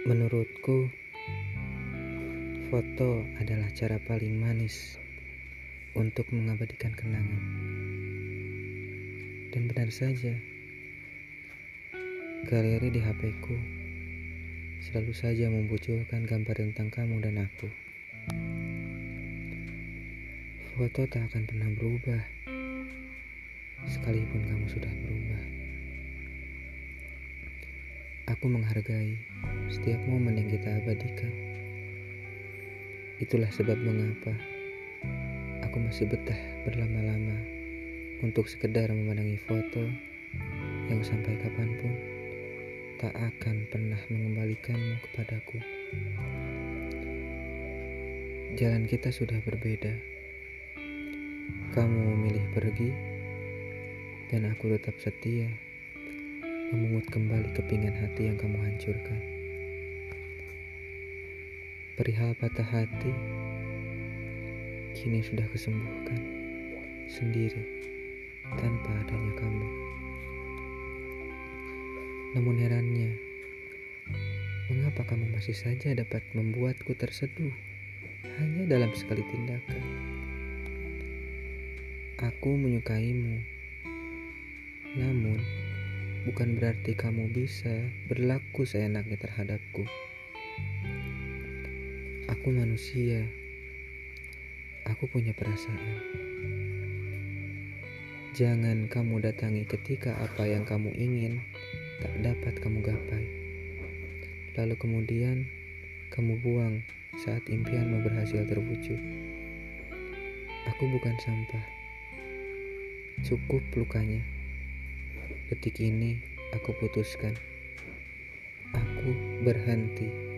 Menurutku, foto adalah cara paling manis untuk mengabadikan kenangan. Dan benar saja, galeri di HP-ku selalu saja memunculkan gambar tentang kamu dan aku. Foto tak akan pernah berubah, sekalipun kamu sudah berubah. Aku menghargai setiap momen yang kita abadikan. Itulah sebab mengapa aku masih betah berlama-lama untuk sekedar memandangi foto yang sampai kapan pun tak akan pernah mengembalikanmu kepadaku. Jalan kita sudah berbeda. Kamu memilih pergi, dan aku tetap setia memungut kembali kepingan hati yang kamu hancurkan. Perihal patah hati, kini sudah kesembuhkan sendiri tanpa adanya kamu. Namun herannya, mengapa kamu masih saja dapat membuatku terseduh hanya dalam sekali tindakan? Aku menyukaimu, bukan berarti kamu bisa berlaku seenaknya terhadapku. Aku manusia. Aku punya perasaan. Jangan kamu datangi ketika apa yang kamu ingin tak dapat kamu gapai. Lalu kemudian kamu buang saat impianmu berhasil terwujud. Aku bukan sampah. Cukup lukanya. Detik ini aku putuskan. Aku berhenti.